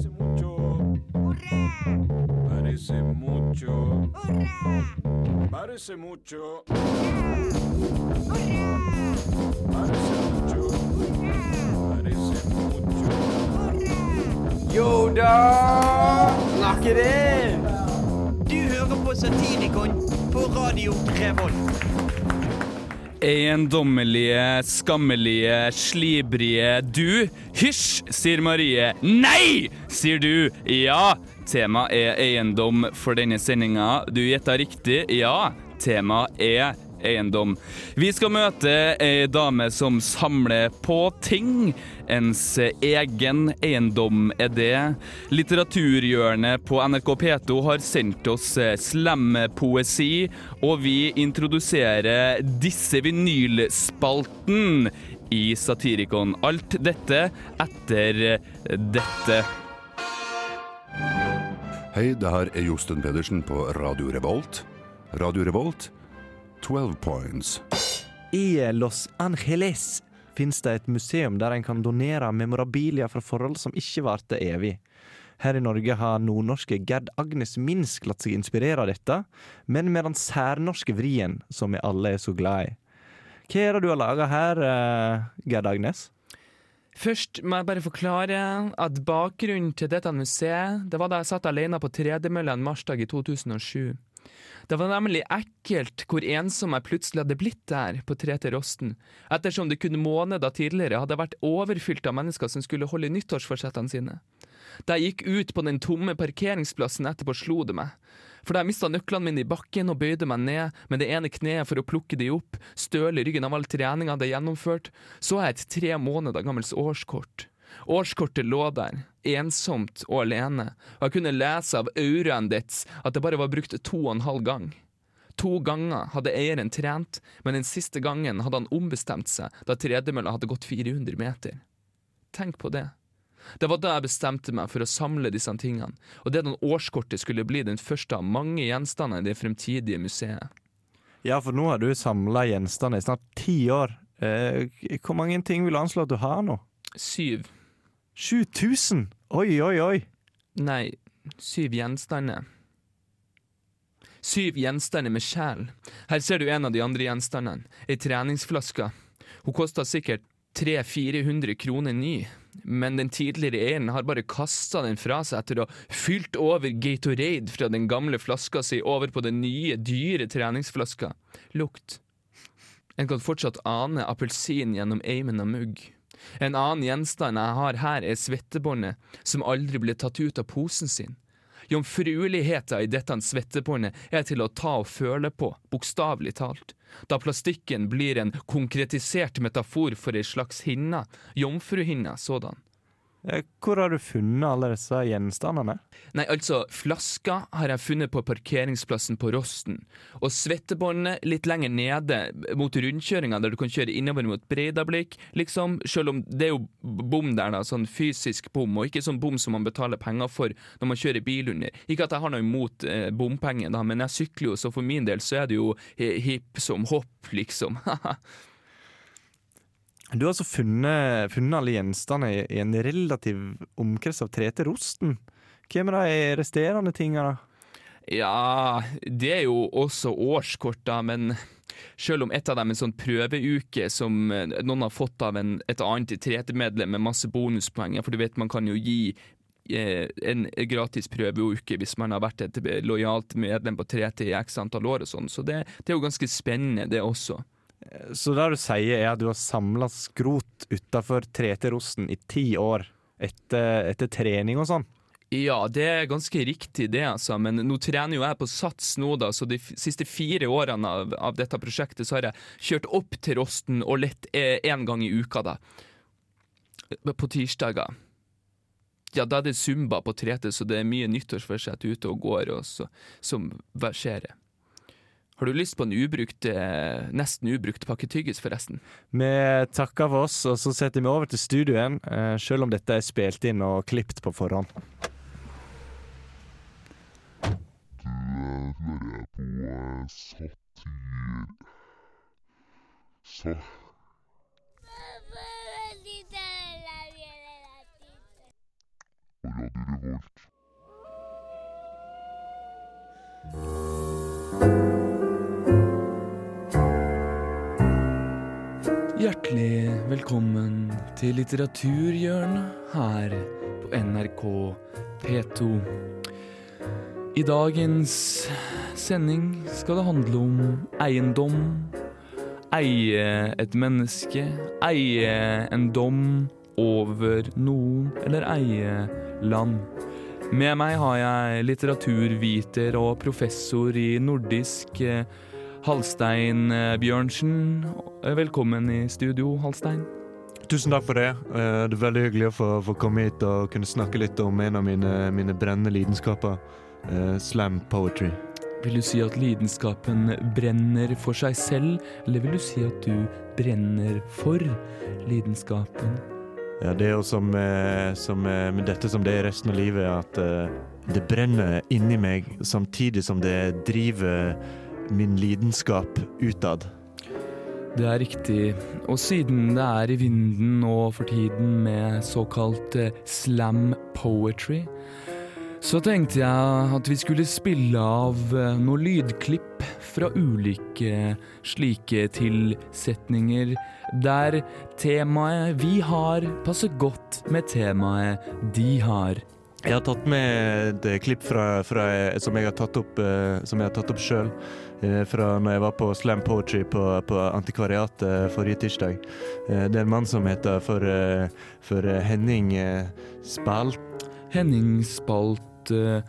Parece mucho. Parece mucho. Parece mucho. Parece mucho. Parece mucho. Yo da! Knock it in! Du hører på Satirikon på Radio Revolt. Eiendommelige, skammelige, slibrige du. Hysj, sier Marie. Nei, sier du. Ja, tema er eiendom for denne sendinga. Du gjetta riktig. Ja, tema er eiendom. Vi skal møte ei dame som samler på ting. Ens egen eiendom er det. Litteraturhjørnet på NRK P2 har sendt oss slampoesi, og vi introduserer disse vinylspalten i Satirikon. Alt dette etter dette. Hei, det her er Josten Pedersen på Radio Revolt. Radio Revolt, 12 points. I Los Angeles finnes det et museum der en kan donere memorabilia fra forhold som ikke varte evig. Her i Norge har nordnorske Gerd Agnes Minsk latt seg inspirere av dette, men med den særnorske vrien som vi alle er så glad i. Hva er det du har laga her, eh, Gerd Agnes? Først må jeg bare forklare at bakgrunnen til dette museet Det var da jeg satt alene på tredemølla en marsdag i 2007. Det var nemlig ekkelt hvor ensom jeg plutselig hadde blitt der på Tre til Rosten, ettersom det kun måneder tidligere hadde vært overfylt av mennesker som skulle holde nyttårsforsettene sine. Da jeg gikk ut på den tomme parkeringsplassen etterpå, slo det meg. For da jeg mista nøklene mine i bakken og bøyde meg ned med det ene kneet for å plukke de opp, støle ryggen av all treninga jeg hadde gjennomført, så jeg et tre måneder gammelt årskort. Årskortet lå der, ensomt og alene, og jeg kunne lese av auraen dets at det bare var brukt to og en halv gang. To ganger hadde eieren trent, men den siste gangen hadde han ombestemt seg da tredemølla hadde gått 400 meter. Tenk på det. Det var da jeg bestemte meg for å samle disse tingene, og det den årskortet skulle bli den første av mange gjenstander i det fremtidige museet. Ja, for nå har du samla gjenstander i snart ti år. Eh, hvor mange ting vil du anslå at du har nå? Syv. 7000! Oi, oi, oi! Nei, syv gjenstander. Syv gjenstander med sjel. Her ser du en av de andre gjenstandene. Ei treningsflaske. Hun kosta sikkert 300-400 kroner ny, men den tidligere eieren har bare kasta den fra seg etter å ha fylt over Gatorade fra den gamle flaska si over på den nye, dyre treningsflaska. Lukt. En kan fortsatt ane appelsin gjennom eimen av mugg. En annen gjenstand jeg har her, er svettebåndet, som aldri ble tatt ut av posen sin. Jomfrueligheta i dette svettebåndet er til å ta og føle på, bokstavelig talt. Da plastikken blir en konkretisert metafor for ei slags hinne, jomfruhinne sådan. Eh, Hvor har du funnet alle disse gjenstandene? Nei, altså, flaska har jeg funnet på parkeringsplassen på Rosten, og svettebåndet litt lenger nede mot rundkjøringa der du kan kjøre innover mot Breidablikk, liksom, selv om det er jo bom der, da, sånn fysisk bom, og ikke sånn bom som man betaler penger for når man kjører bil under. Ikke at jeg har noe imot eh, bompenger, da, men jeg sykler jo, så for min del så er det jo hipp som hopp, liksom. Du har altså funnet, funnet alle gjenstandene i, i en relativ omkrets av tre til rosten. Hvem er de resterende tingene? Ja, det er jo også årskort, da, men selv om et av dem er en sånn prøveuke som eh, noen har fått av en, et annet tretemedlem med masse bonuspoeng, for du vet man kan jo gi eh, en gratis prøveuke hvis man har vært et lojalt medlem på 3T i x antall år og sånn, så det, det er jo ganske spennende, det også. Så det du sier er at du har samla skrot utafor Trete-rosten i ti år etter, etter trening og sånn? Ja, det er ganske riktig det, altså. Men nå trener jo jeg på Sats nå, da, så de siste fire årene av, av dette prosjektet så har jeg kjørt opp til Rosten og lett én gang i uka, da. På tirsdager. Ja, da er det zumba på Trete, så det er mye nyttårsforsett ute og går og så, som verserer. Har du lyst på en ubrukt, eh, nesten ubrukt pakke tyggis, forresten? Vi takker for oss, og så setter vi over til studioen, eh, selv om dette er spilt inn og klipt på forhånd. hører jeg på satir... Så... på Radio Revolt. Hjertelig velkommen til Litteraturhjørnet her på NRK P2. I dagens sending skal det handle om eiendom. Eie et menneske, eie en dom over noen, eller eie land. Med meg har jeg litteraturviter og professor i nordisk eh, Halstein eh, Bjørnsen. Eh, Velkommen i studio, Halstein. Tusen takk for det. Eh, Det er veldig hyggelig å få, få komme hit og kunne snakke litt om en av mine, mine brennende lidenskaper. slam poetry. Vil du si at lidenskapen brenner for seg selv, eller vil du si at du brenner for lidenskapen? Ja, det er jo som, som med dette som det er resten av livet, at det brenner inni meg samtidig som det driver min lidenskap utad. Det er riktig, og siden det er i vinden nå for tiden med såkalt eh, slam poetry, så tenkte jeg at vi skulle spille av eh, noen lydklipp fra ulike slike tilsetninger, der temaet vi har passer godt med temaet de har. Jeg har tatt med et klipp fra, fra, som jeg har tatt opp, eh, som jeg har tatt opp sjøl. Fra når jeg var på Slam Poetry på, på Antikvariatet forrige tirsdag. Eh, Det er en mann som heter for, eh, for Henning eh, Spalt. Henning Spalt eh,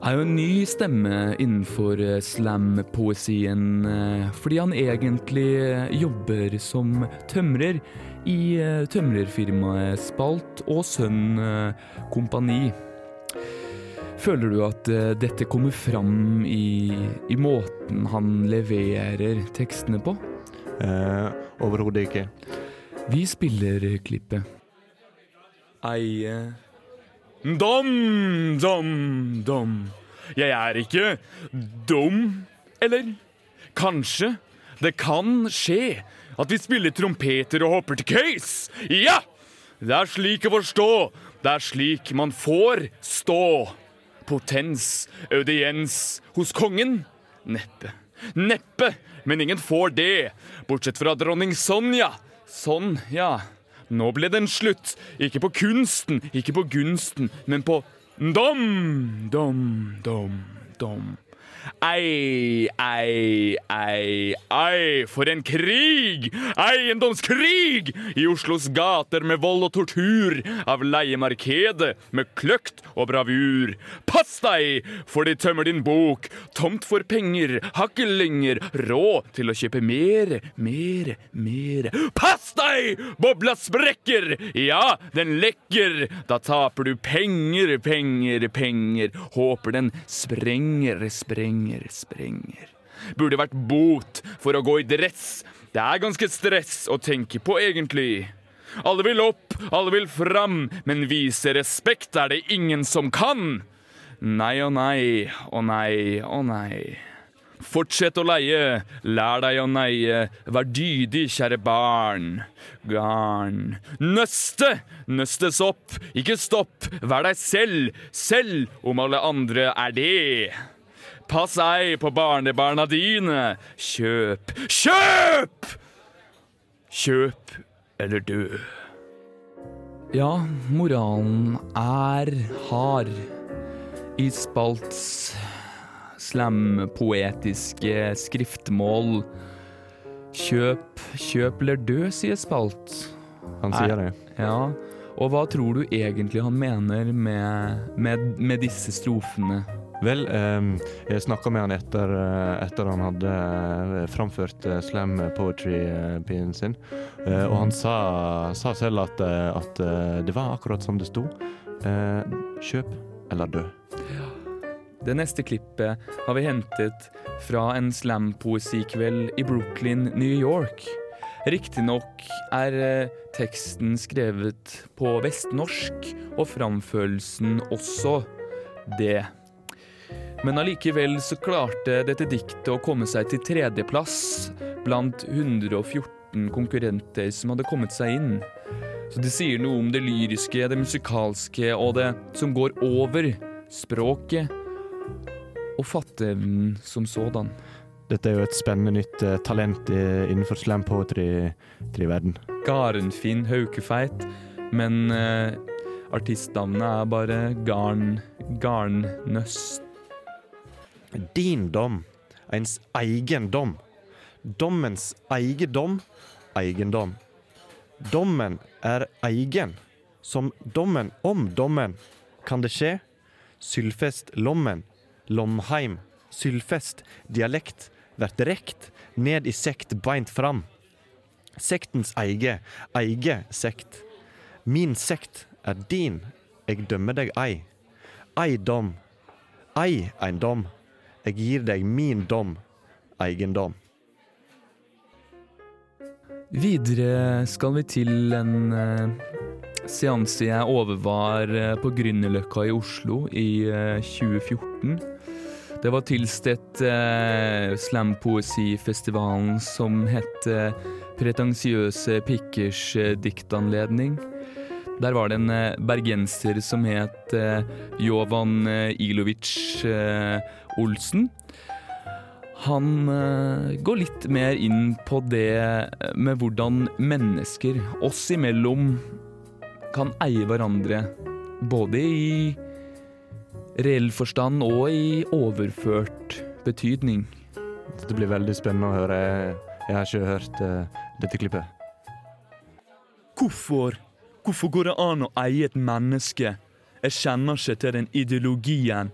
er jo en ny stemme innenfor eh, slam-poesien, eh, fordi han egentlig eh, jobber som tømrer i eh, tømrerfirmaet Spalt og Sønn eh, Kompani. Føler du at eh, dette kommer fram i, i måten han leverer tekstene på? Eh, Overhodet ikke. Vi spiller klippet. Eie Dom, dom, dom. Jeg er ikke dum, eller? Kanskje. Det kan skje at vi spiller trompeter og hopper til case. Ja! Det er slik å forstå. Det er slik man får stå. Potens, audiens hos kongen? Neppe. Neppe, men ingen får det. Bortsett fra dronning Sonja. Sånn, ja. Nå ble den slutt. Ikke på kunsten, ikke på gunsten, men på dom, dom, dom, dom. Ei, ei, ei, ei, for en krig! Eiendomskrig! I Oslos gater med vold og tortur, av leiemarkedet med kløkt og bravur. Pass deg, for de tømmer din bok. Tomt for penger, har lenger råd til å kjøpe mer, mer, mer. Pass deg! Bobla sprekker! Ja, den lekker. Da taper du penger, penger, penger. Håper den sprenger, sprenger, sprenger. Burde vært bot for å gå i dress. Det er ganske stress å tenke på, egentlig. Alle vil opp, alle vil fram, men vise respekt er det ingen som kan. Nei og nei og nei og nei. Fortsett å leie, lær deg å neie, vær dydig, kjære barn. Garn. Nøste! Nøstes opp, ikke stopp, vær deg selv, selv om alle andre er det. Pass ei på barnebarna dine. Kjøp, kjøp! Kjøp eller dø. Ja, moralen er hard. I Spalts slampoetiske skriftmål. Kjøp, kjøp eller dø, sier Spalt. Han sier det. Ja, og hva tror du egentlig han mener med, med, med disse strofene? Vel, eh, jeg snakka med han etter, eh, etter han hadde eh, framført slam poetry-pinen sin. Og han sa, sa selv at, at det var akkurat som det sto. Kjøp eller dø. Det neste klippet har vi hentet fra en slampoesikveld i Brooklyn, New York. Riktignok er teksten skrevet på vestnorsk, og framførelsen også det. Men allikevel så klarte dette diktet å komme seg til tredjeplass blant 114 konkurrenter som hadde kommet seg inn. Så det sier noe om det lyriske, det musikalske og det som går over språket og fatteevnen som sådan. Dette er jo et spennende nytt eh, talent innenfor slam poetry-verden. Garenfinn Haukefeit, men eh, artistnavnet er bare Garn Garnnøst. Din dom, ens egen dom. Dommens eiendom, eiendom. Dommen er egen, som dommen om dommen. Kan det skje? Sylfest Lommen, Lomheim, Sylfest, dialekt, vert rekt, ned i sekt beint fram. Sektens eige, eige sekt. Min sekt er din, eg dømmer deg ei. Ei dom, ei ein dom. Eg gir deg min dom, eiendom. Videre skal vi til en eh, seanse jeg overvar eh, på Grünerløkka i Oslo i eh, 2014. Det var tilstedt eh, slampoesifestivalen som het eh, Pretensiøse pikkers eh, diktanledning. Der var det en eh, bergenser som het eh, Jovan eh, Ilovic Olsen. Han går litt mer inn på det med hvordan mennesker, oss imellom, kan eie hverandre. Både i reell forstand og i overført betydning. Det blir veldig spennende å høre. Jeg har ikke hørt dette klippet. Hvorfor? Hvorfor går det an å eie et menneske? Jeg kjenner ikke til den ideologien.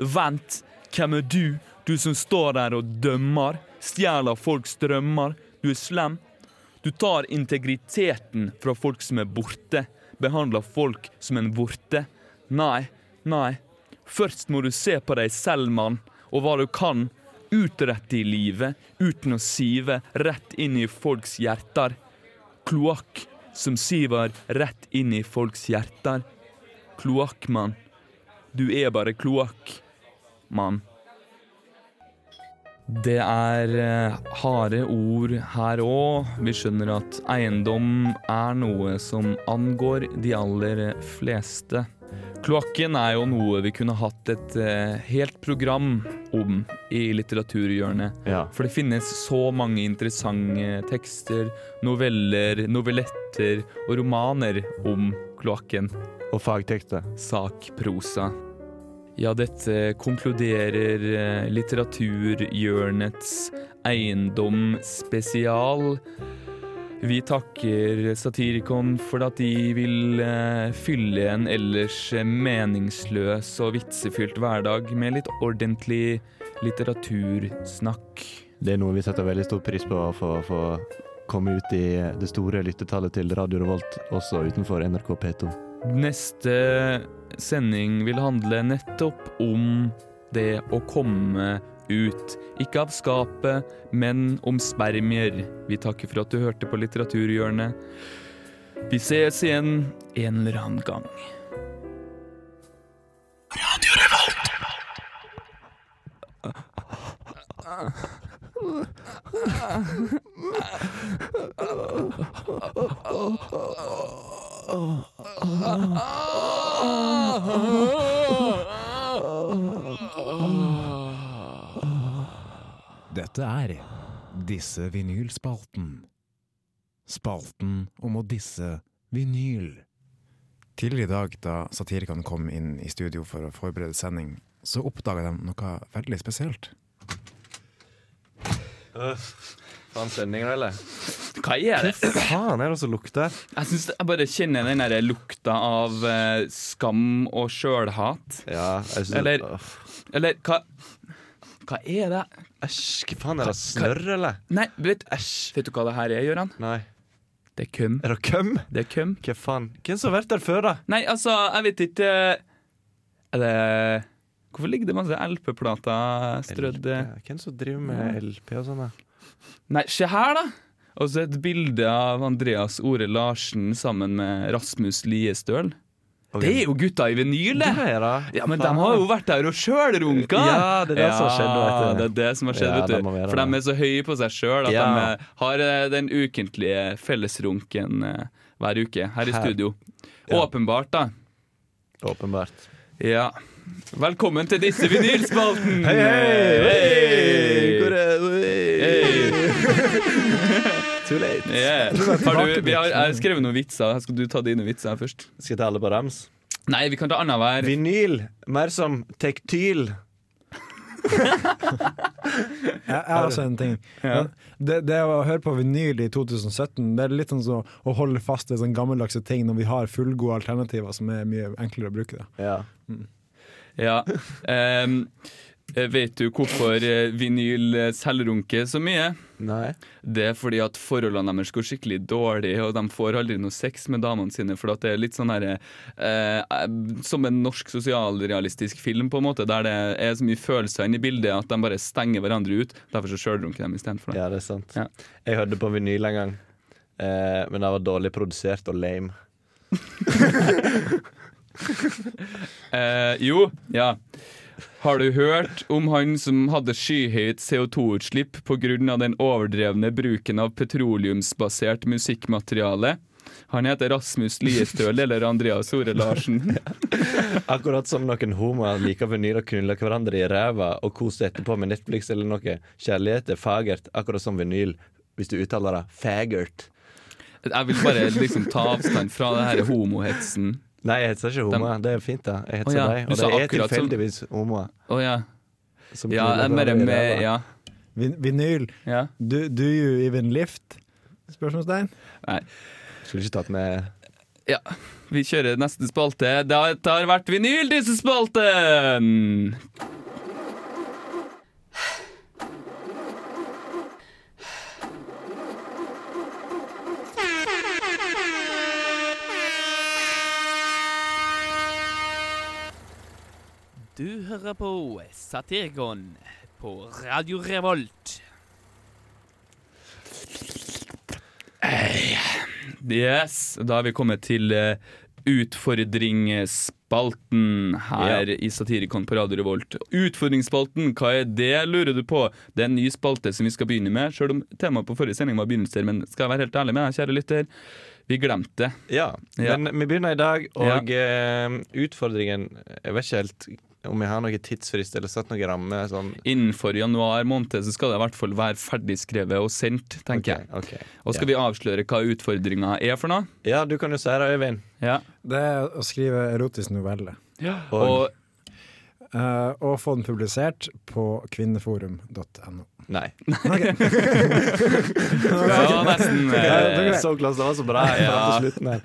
Vent, hvem er du? Du som står der og dømmer, stjeler folks drømmer. Du er slem. Du tar integriteten fra folk som er borte, behandler folk som en vorte. Nei, nei. Først må du se på deg selv, mann, og hva du kan utrette i livet uten å sive rett inn i folks hjerter. Kloakk som siver rett inn i folks hjerter. Kloakkmann. Du er bare kloakk, mann. Det er eh, harde ord her òg. Vi skjønner at eiendom er noe som angår de aller fleste. Kloakken er jo noe vi kunne hatt et eh, helt program om i Litteraturhjørnet. Ja. For det finnes så mange interessante tekster, noveller, novelletter og romaner om kloakken. Og fagtekster. Sakprosa. Ja, dette konkluderer eh, Litteraturhjørnets eiendom spesial. Vi takker Satirikon for at de vil eh, fylle en ellers meningsløs og vitsefylt hverdag med litt ordentlig litteratursnakk. Det er noe vi setter veldig stor pris på å få, få komme ut i det store lyttetallet til Radio Revolt, også utenfor NRK P2. Neste sending vil handle nettopp om det å komme ut. Ikke av skapet, men om spermier. Vi takker for at du hørte på Litteraturhjørnet. Vi ses igjen en eller annen gang. Dette er Disse vinylspalten. Spalten om å disse vinyl. Tidligere i dag, da satirikerne kom inn i studio for å forberede sending, så oppdaga de noe veldig spesielt. Faen sendinga, eller? Hva er det? Hva Faen er det som lukter? Jeg synes jeg bare kjenner den der lukta av eh, skam og sjølhat. Ja, jeg synes Eller- Åh, Eller hva Hva er det? Æsj, hva faen er det? Snørr, eller? Nei, vet, æsj, vet du hva det her er, Gøran? Nei. Det er køm. Er det køm? Det er køm. Hva faen? Hvem som har vært der før, da? Nei, altså, jeg vet ikke Er det Hvorfor ligger det masse LP-plater strødd Ja, Hvem som driver med LP og sånn? Nei, se her, da! Og så et bilde av Andreas Ore Larsen sammen med Rasmus Liestøl. Det er jo gutta i vinyl, det! Det det. Ja, men de har jo vært der og sjølrunka! Ja, det er det som har skjedd, vet du. det er det som har skjedd, Ja, vet du. For de er så høye på seg sjøl at Ja. de har eh, den ukentlige fellesrunken eh, hver uke her i Her. studio. Ja. Åpenbart, da. Åpenbart. Ja. Velkommen til disse vinylspalten! Hei, hei! Hei! Too late. Yeah. Har du, vi har, jeg har skrevet noen vitser. Skal du ta dine vitser først? Skal jeg ta alle på rams? Nei, vi kan ta annenhver. Vinyl. Mer som tektyl. Jeg, jeg har også en ting. Ja. Det, det å høre på vinyl i 2017 Det er litt sånn så å holde fast i sånn gammeldagse ting når vi har fullgode alternativer som er mye enklere å bruke. Det. Ja. Ja. Ehm, vet du hvorfor eh, vinyl eh, selvrunker så mye? Nei. Det er fordi at forholdene deres går skikkelig dårlig, og de får aldri noe sex med damene sine. For at det er litt sånn herre eh, Som en norsk sosialrealistisk film, på en måte, der det er så mye følelser inne i bildet at de bare stenger hverandre ut. Derfor så sjølrunker de istedenfor. Ja, det er sant. Ja. Jeg hørte på vinyl en gang, eh, men den var dårlig produsert og lame. Eh, jo, ja. Har du hørt om han som hadde skyhøyt CO2-utslipp pga. den overdrevne bruken av petroleumsbasert musikkmateriale? Han heter Rasmus Liestøl eller Andreas Ore Larsen. Akkurat som noen homoer liker vinyl og knuller hverandre i ræva og koser etterpå med Netflix eller noe. Kjærlighet er fagert, akkurat som vinyl, hvis du uttaler det fagert. Jeg vil bare liksom ta avstand fra det her homohetsen. Nei, jeg heter ikke homoer. Det er fint, da. Jeg heter oh, ja, deg. Og det er tilfeldigvis som- homoer. Å ja. som Ja, hverandre med. Ja. Vin, vinyl. ja. Do, do you even lift? Spørsmålstegn. Skulle ikke tatt med Ja, vi kjører neste spalte. Det har, det har vært vinyl, disse spalten! Du hører på Satirikon på Radio Revolt. Yes, da har vi kommet til eh, utfordringsspalten her i Satirikon på Radio Revolt. Utfordringsspalten, hva er det, lurer du på? Det er en ny spalte som vi skal begynne med, selv om temaet på forrige sending var begynnelser, men skal jeg være helt ærlig med deg, kjære lytter, vi glemte det. Ja, Ja. men vi begynner i dag, og ja. utfordringen Jeg vet ikke helt om jeg har noen tidsfrist eller satt noen ramme. Sånn. Innenfor januar måned så skal det i hvert fall være ferdigskrevet og sendt, tenker jeg. Og skal vi avsløre hva utfordringa er for noe? Ja, du kan jo si det, Øyvind. Ja. Det er å skrive erotisk novelle. Og, Og Eh, og få den publisert på kvinneforum.no. nei. ja, nesten eh, Så klasse, det var så bra. Ja. ja. slutten her.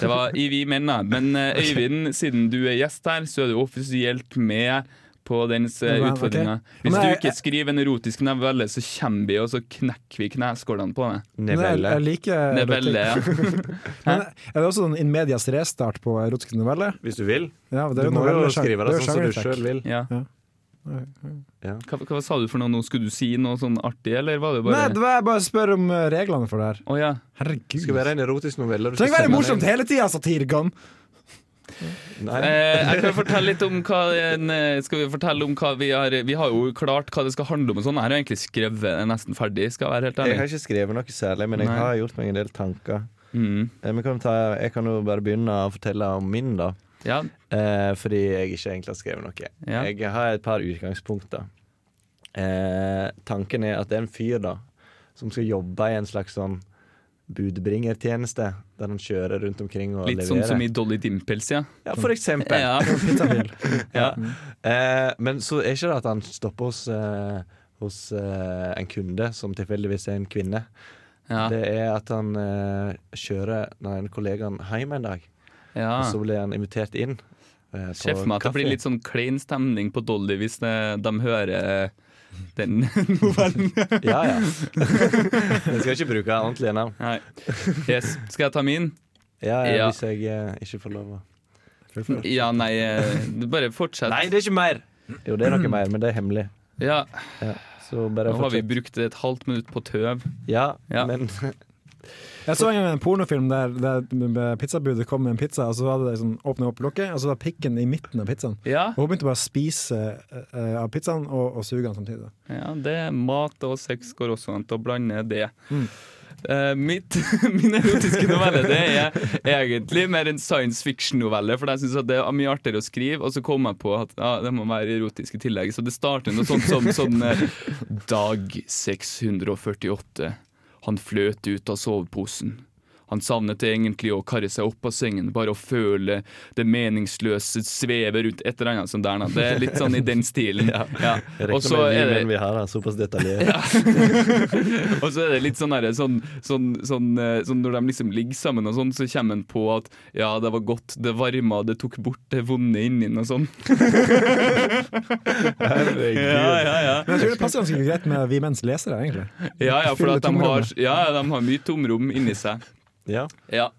Det var i vi menn, Men eh, Øyvind, siden du er gjest her, så er du offisielt med på dens uh, Ja, utfordringa. Hvis du ikke skriver en erotisk novelle, så kommer vi, og så knekker vi kneskålene på deg. Nevelle. jeg liker nevelle, ja. Men er det også sånn in medias restart på erotiske noveller? Hvis du vil. Ja, det Du må jo skrive det sånn som du sjøl vil. ja. Ja. Hva, hva sa du for noe nå? Skulle du si noe sånn artig, eller var det Nei, det var jeg bare spør om eh, reglene for det her. Oh, ja. Herregud. Skal være en erotisk novelle. Det trenger ikke være morsomt hele tida, satirikon! Nei. Eh, jeg kan fortelle litt om hva eh, Skal vi fortelle om hva vi har Vi har jo klart hva det skal handle om og sånn. Jeg har egentlig skrevet nesten ferdig, skal jeg være helt Jeg har ikke skrevet noe særlig, men jeg Nei. har gjort meg en del tanker. Mm. Eh, kan ta, jeg kan jo bare begynne å fortelle om min, da. Ja, Eh, fordi jeg ikke egentlig har skrevet noe. Ja. Jeg har et par utgangspunkter. Eh, tanken er at det er en fyr da som skal jobbe i en slags sånn budbringertjeneste, der han kjører rundt omkring og Litt sånn som i Dolly Dimples, ja. Ja, for eksempel. Ja. Pizzabil. Ja. Eh, men så er ikke det at han stopper hos, eh, hos eh, en kunde som tilfeldigvis er en kvinne. Ja. Det er at han eh, kjører nei, en kollegaen hjem en dag, ja. og så blir han invitert inn. eh, for meg at det blir litt sånn klein stemning på Dolly hvis de, de hører den novellen. Ja, ja. Den skal ikke bruke ordentlige navn. Nei. Yes. Skal jeg ta min? Ja, ja, Ja. Hvis jeg eh, ikke får lov å Ja, nei, eh, bare fortsett. Nei, det er ikke mer! Jo, det er noe mer, men det er hemmelig. Ja, Så bare nå har vi fortsett. brukt et halvt minutt på tøv. Ja, Ja. men Jeg så en gang en pornofilm der, der pizzabudet kom med en pizza, og så hadde de sånn, åpnet opp lokket, og så var pikken i midten av pizzaen. Ja, Og hun begynte bare å spise uh, av pizzaen og, og suge den samtidig. ja det er mat og sex går også an til å blande det. Mm. Uh, mitt, min erotiske novelle det er egentlig mer en science fiction-novelle. For jeg syns det er mye artigere å skrive, og så kom jeg på at ah, det må være erotisk i tillegg. Så det starter noe sånt som sånn, Dag 648. Han fløt ut av soveposen. Han savnet egentlig å karre seg opp av sengen, bare å føle det meningsløse sveve rundt et eller annet sånt der. Det er litt sånn i den stilen. Ja. Ja. Og så er det vi har, er såpass detaljert. og så er det litt sånn, derre- sånn, sånn, sånn, eh, sånn Når de liksom ligger sammen, og sånn, så kommer han på at ja, det var godt, det varma, det tok bort det vonde inni og sånn. Ja, ja, ja. Men jeg tror det passer ganske greit med vi menns lesere, egentlig. Ja, ja, for at de, har, ja, de har mye tomrom inni seg. Ja. Ja.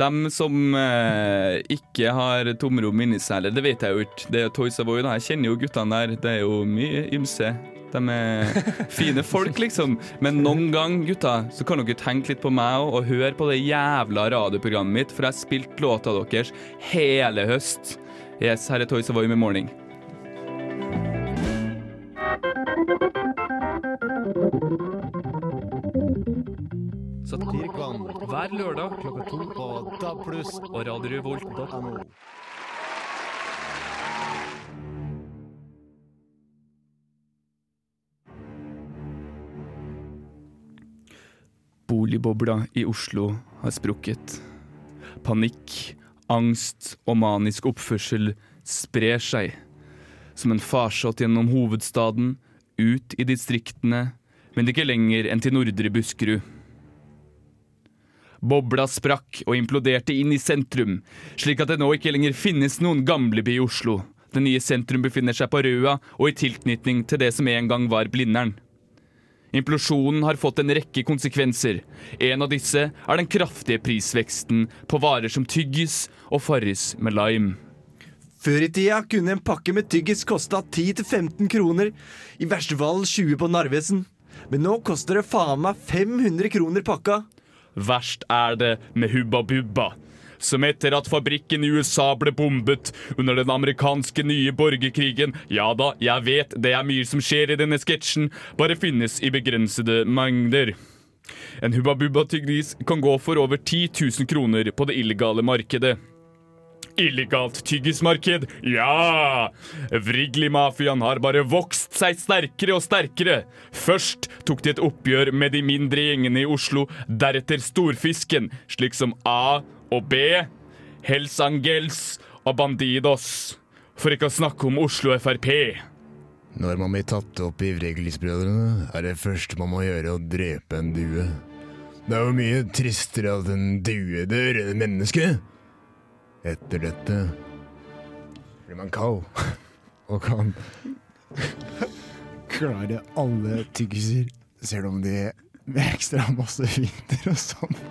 De som eh, ikke har tomrom inni seg, eller det vet jeg jo ikke, det er Toys Avoy, da. Jeg kjenner jo guttene der, det er jo mye ymse. De er fine folk, liksom. Men noen gang, gutta, så kan dere tenke litt på meg og, og høre på det jævla radioprogrammet mitt, for jeg har spilt låta deres hele høst. Yes, her er Toys Avoy med Morning. Hver lørdag klokka to på DAB+, og radiorevolt.no. Boligbobla i Oslo har sprukket. Panikk, angst og manisk oppførsel sprer seg. Som en farsott gjennom hovedstaden, ut i distriktene, men ikke lenger enn til nordre Buskerud. Bobla sprakk og imploderte inn i sentrum, slik at det nå ikke lenger finnes noen gamleby i Oslo. Det nye sentrum befinner seg på Røa og i tilknytning til det som en gang var Blindern. Implosjonen har fått en rekke konsekvenser. En av disse er den kraftige prisveksten på varer som tyggis og Farris med lime. Før i tida kunne en pakke med tyggis kosta 10-15 kroner. I verste fall 20 på Narvesen. Men nå koster det faen meg 500 kroner pakka. Verst er det med Hubba Bubba. Som etter at fabrikken i USA ble bombet under den amerikanske nye borgerkrigen Ja da, jeg vet det er mye som skjer i denne sketsjen, bare finnes i begrensede mengder. En Hubba Bubba-tyggis kan gå for over 10 000 kroner på det illegale markedet. Illegalt tyggismarked? Ja! Vrigli-mafiaen har bare vokst seg sterkere og sterkere. Først tok de et oppgjør med de mindre gjengene i Oslo, deretter storfisken, slik som A og B, Hells Angels og Bandidos. For ikke å snakke om Oslo Frp. Når man blir tatt opp i Vreglisbrødrene, er det første man må gjøre å drepe en due. Det er jo mye tristere at en due dør enn et menneske. Etter dette. Blir man kald? Og kan klare alle tyggiser, selv om de med ekstra masse vinter og sånn.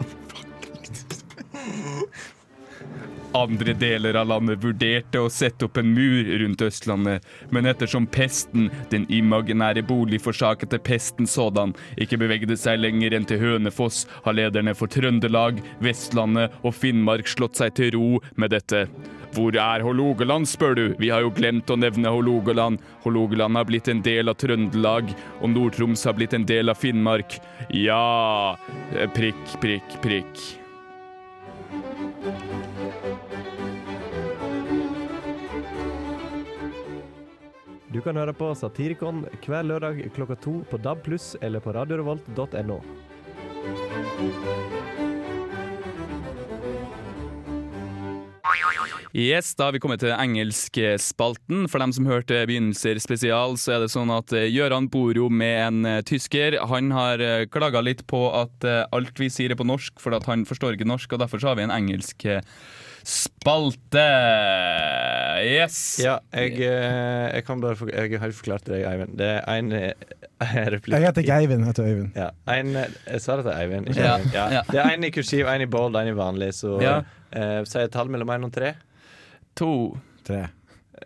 Andre deler av landet vurderte å sette opp en mur rundt Østlandet, men ettersom pesten, den imaginære boligforsakete pesten sådan, ikke bevegde seg lenger enn til Hønefoss, har lederne for Trøndelag, Vestlandet og Finnmark slått seg til ro med dette. Hvor er Hålogaland, spør du? Vi har jo glemt å nevne Hålogaland. Hålogaland har blitt en del av Trøndelag, og Nord-Troms har blitt en del av Finnmark. Ja Prikk, prikk, prikk. Du kan høre på Satirikon hver lørdag klokka to på DAB+, pluss eller på radiorevolt.no. Yes, da har vi kommet til engelskspalten. For dem som hørte begynnelser spesial, så er det sånn at Gjøran Gøran bor jo med en eh, tysker. Han har uh, klaga litt på at eh, alt vi sier er på norsk, for at han forstår ikke norsk, og derfor så har vi en engelsk eh, spalte. Yes. Ja, jeg, eh, jeg kan bare for, Jeg har forklart til deg, Eivind. Det er en eh, replikk Jeg heter ikke Eivind, jeg heter Øyvind. Ja, en, eh, jeg sa det til Eivind. Ja, Ja. ja. Det er én i kursiv, én i bold, én i vanlig. Så Ja. eh, sier et tall mellom én og tre. To. Tre.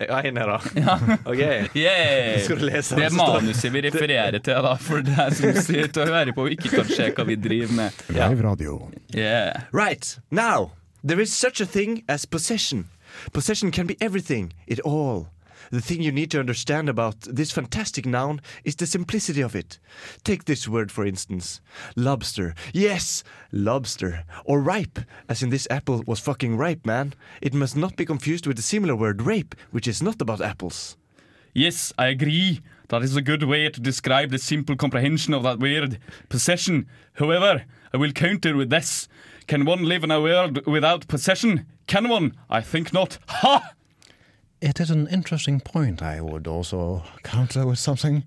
Én er da. OK. Yeah. Skal du lese Det er manuset vi refererer til, da, for deg som sitter og hører på og ikke kan se hva vi driver med. Live radio. Yeah. Right, now, there is such a thing as possession. Possession can be everything, it all, The thing you need to understand about this fantastic noun is the simplicity of it. Take this word for instance. Lobster. Yes, lobster. Or ripe, as in this apple was fucking ripe, man. It must not be confused with the similar word rape, which is not about apples. Yes, I agree. That is a good way to describe the simple comprehension of that word, possession. However, I will counter with this. Can one live in a world without possession? Can one? I think not. Ha! It is an interesting point. I would also counter with something.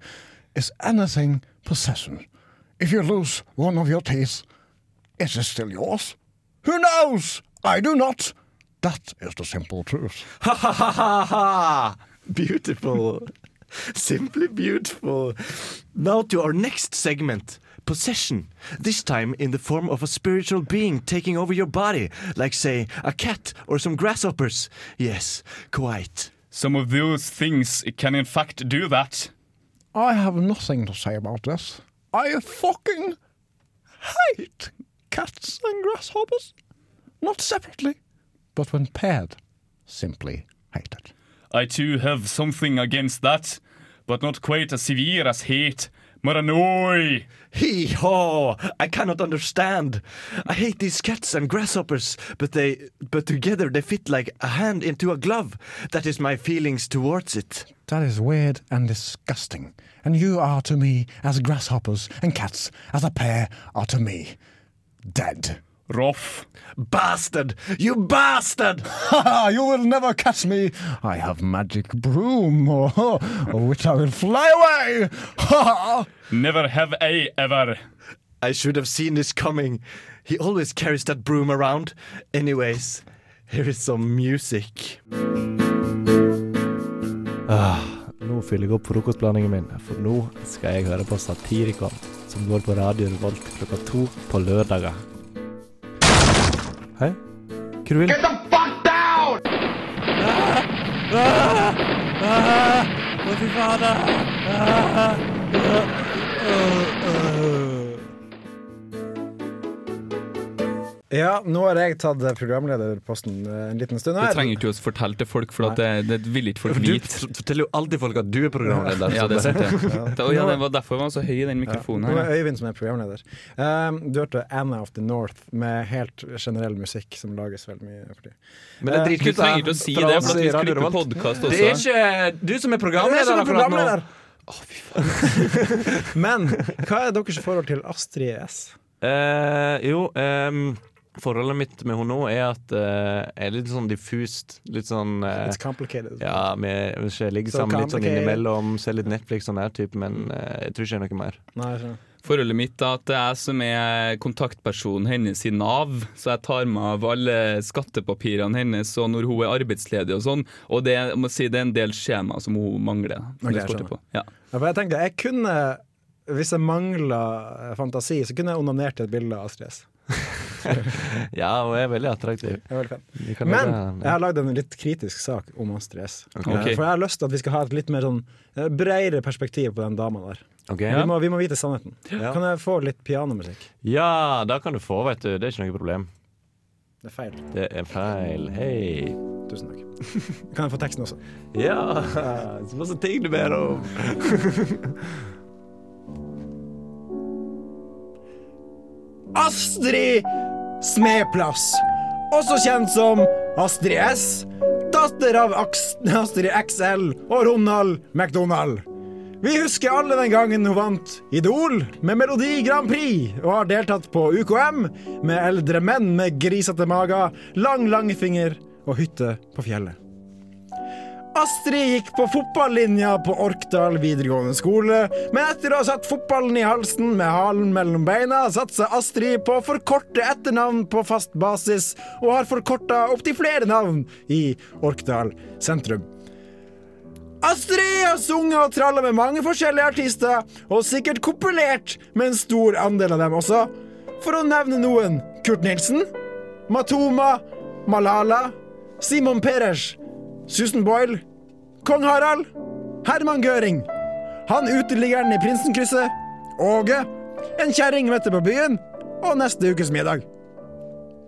Is anything possession? If you lose one of your teeth, is it still yours? Who knows? I do not. That is the simple truth. Ha ha ha ha ha! Beautiful. Simply beautiful. Now to our next segment. Possession. This time in the form of a spiritual being taking over your body, like, say, a cat or some grasshoppers. Yes, quite. Some of those things can in fact do that. I have nothing to say about this. I fucking hate cats and grasshoppers. Not separately, but when paired, simply hate it. I too have something against that, but not quite as severe as hate. More annoy. Hee haw! I cannot understand. I hate these cats and grasshoppers, but they, but together they fit like a hand into a glove. That is my feelings towards it. That is weird and disgusting. And you are to me as grasshoppers and cats as a pair are to me. Dead. Rough. Bastard! You bastard! Ha! you will never catch me. I have magic broom, or, or which I will fly away. Ha! Never have I ever. I should have seen this coming. He always carries that broom around. Anyways, here is some music. Ah, nå fyller jeg opp frokostblandingen min, for nå skal jeg høre på Satirikon, som går på Radio Revolt klokka to på lørdager. Hei? Hva du vil? Get the fuck down! Ah! Ah! Ah! Å, fy fader! Ah! Ah! Ah! Ah! Ja, nå har jeg tatt programlederposten eh, en liten stund her Det trenger ikke å fortelle til folk, for at det, det vil ikke folk Du forteller jo alltid folk at du er programleder. Ja, det er sant. Ja. Det, ja, det var derfor var så høy, i den mikrofonen Nå er Øyvind som er programleder. Um, du hørte Anna of the North med helt generell musikk som lages veldig mye for tiden. Men det er Eh, dritkult. Du trenger ikke å si det, for at vi skal Radio klippe Revolt. podcast Det er ikke du som er Det er programleder er akkurat nå. programleder. Men hva er deres forhold til Astrid S? Uh, jo, ehm, forholdet mitt med henne nå er at uh, er litt sånn diffust. Litt sånn uh, It's complicated. Ja, vi vi ligger ligge So sammen litt sånn innimellom, se litt Netflix sånn her type, men uh, jeg tror ikke det er noe mer. Nei, jeg. Forholdet mitt er at det er jeg som er kontaktpersonen hennes i Nav, så jeg tar meg av alle skattepapirene hennes og når hun er arbeidsledig og sånn. Og det, jeg må si, det er en del skjema som hun mangler. Okay, Ok, jeg på. Ja. Ja, for jeg tenkte, jeg kunne Hvis jeg mangla fantasi, så kunne jeg onanert et bilde av Astrid S. Ja, hun er veldig attraktiv. Er veldig Men jeg har lagd en litt kritisk sak om Astrid S. Okay. Eh, For jeg har lyst til at vi skal ha et litt mer sånn eh, bredere perspektiv på den dama der. Ok. Vi, må, vi må vite sannheten. Ja. Kan jeg få litt pianomusikk? Ja, da kan du få, vet du. Det er ikke noe problem. Det er feil. Det er feil. Hei. Tusen takk. Kan jeg få teksten også? Ja, så masse ting du ber om. Astrid Smeplass, også kjent som Astrid S, datter av Astrid XL og Ronald McDonald. Vi husker alle den gangen hun vant Idol med Melodi Grand Prix, og har deltatt på UKM med eldre menn med grisete mager, lang langfinger og hytte på fjellet. Astrid gikk på fotballinja på Orkdal videregående skole, men etter å ha satt fotballen i halsen med halen mellom beina, satsa Astrid på å forkorte etternavn på fast basis, og har forkorta opptil flere navn i Orkdal sentrum. Astrid har sunget og tralla med mange forskjellige artister, og sikkert kopulert med en stor andel av dem også. For å nevne noen Kurt Nilsen, Matoma, Malala, Simon Perers, Susan Boyle, Kong Harald, Herman Gøring, han uteliggeren i Prinsenkrysset, Åge, en kjerring møtte på byen, og neste ukes middag.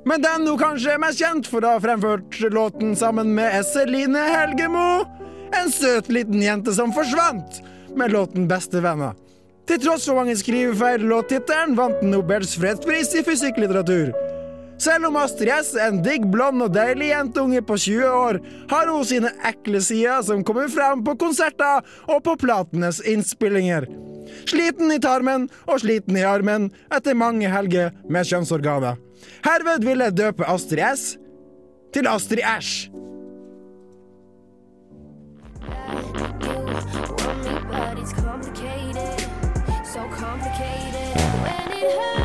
Men den hun kanskje er mest kjent for å ha fremført låten sammen med Esseline Helgemo, En søt liten jente som forsvant med låten Bestevenner. Til tross for mange skrivefeil i låttittelen vant den Nobels fredspris i fysikklitteratur. Selv om Astrid S er en digg, blond og deilig jentunge på 20 år, har hun sine ekle sider som kommer frem på konserter og på platenes innspillinger. Sliten i tarmen og sliten i armen etter mange helger med kjønnsorganer. Herved vil jeg døpe Astrid S til Astrid Æsj. So complicated. When it hurts,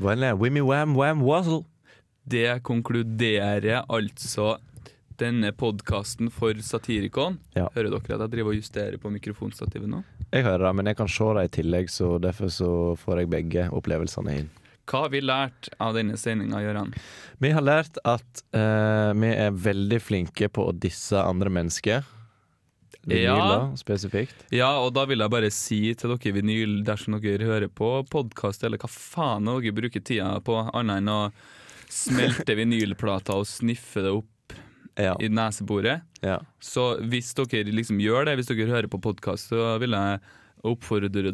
Wimmy Wam Wam Wazzle. Det konkluderer altså denne podkasten for Satirikon. Ja. Hører dere at jeg driver og justerer på mikrofonstativet nå? Jeg hører det, men jeg kan se det i tillegg, så derfor så får jeg begge opplevelsene inn. Hva har vi lært av denne sendinga, Gøran? Vi har lært at uh, vi er veldig flinke på å disse andre mennesker. Vinyler, spesifikt. Ja, og da vil jeg bare si til dere vinyl, dersom dere hører på podkast, eller hva faen dere bruker tida på, annet enn å smelte vinylplater og sniffe det opp i neseboret. Så hvis dere liksom gjør det, hvis dere hører på podkast, så vil jeg oppfordre dere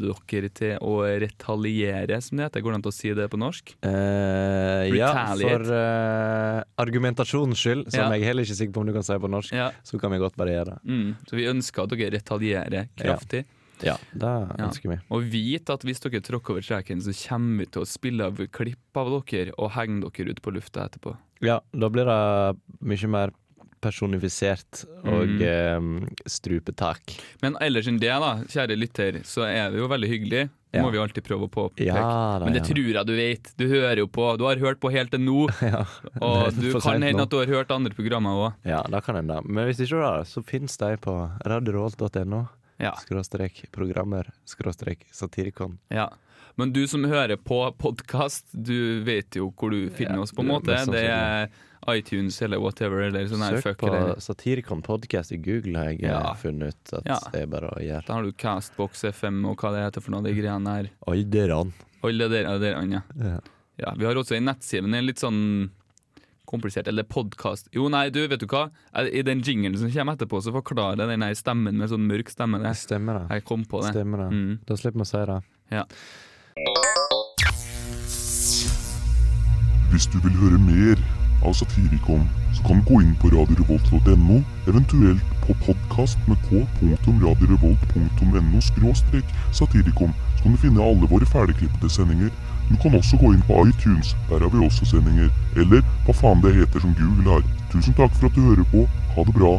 til å retaliere, som det heter. Går det an å si det på norsk? Uh, ja, for uh, argumentasjonens skyld, som Ja. jeg heller ikke er sikker på om du kan si på norsk, så kan vi godt bare gjøre det. Mm, så vi ønsker at dere retalierer kraftig. Ja, det Ja. ønsker vi. Og vit at hvis dere tråkker over streken, så kommer vi til å spille av klipp av dere og henge dere ut på lufta etterpå. Ja, da blir det mye mer personifisert og Mm. eh, strupetak. Men ellers enn det, da, kjære lytter, så er det jo veldig hyggelig. Det Ja. må vi alltid prøve å påpeke. Ja, da, Men det ja. tror jeg du vet. Du hører jo på. Du har hørt på helt til nå. og du kan hende at du har hørt andre programmer òg. Ja, det kan hende. Men hvis ikke det, så finnes de på radiorolt.no. Skråstrek programmer, skråstrek satirikon. Ja. Men du som hører på podkast, du vet jo hvor du finner oss, på en måte. Det er iTunes eller whatever. Eller sånn Søk på eller- Satirikon podcast i Google, har jeg eh, Ja. funnet ut at Ja. det er bare å gjøre. Da har du Castbox FM og hva det heter for noe, de greiene der. Alderen. Alle dere, dere ja. Ja. ja. Vi har også en nettside, men det er litt sånn komplisert. Eller podkast. Jo, nei, du, vet du hva? I den jingelen som kommer etterpå, så forklarer jeg den her stemmen med sånn mørk stemme. Det. Stemmer det. Jeg kom på det. Stemmer det. Mm. Da slipper vi å si det. Ja. Hvis du vil høre mer av Satirikon, så kan du gå inn på radiorevolt.no, eventuelt på podkast med k.radiorevolt.no skråstrek satirikon, så kan du finne alle våre ferdigklippede sendinger. Du kan også gå inn på iTunes, der har vi også sendinger. Eller hva faen det heter som Google har. Tusen takk for at du hører på. Ha det bra.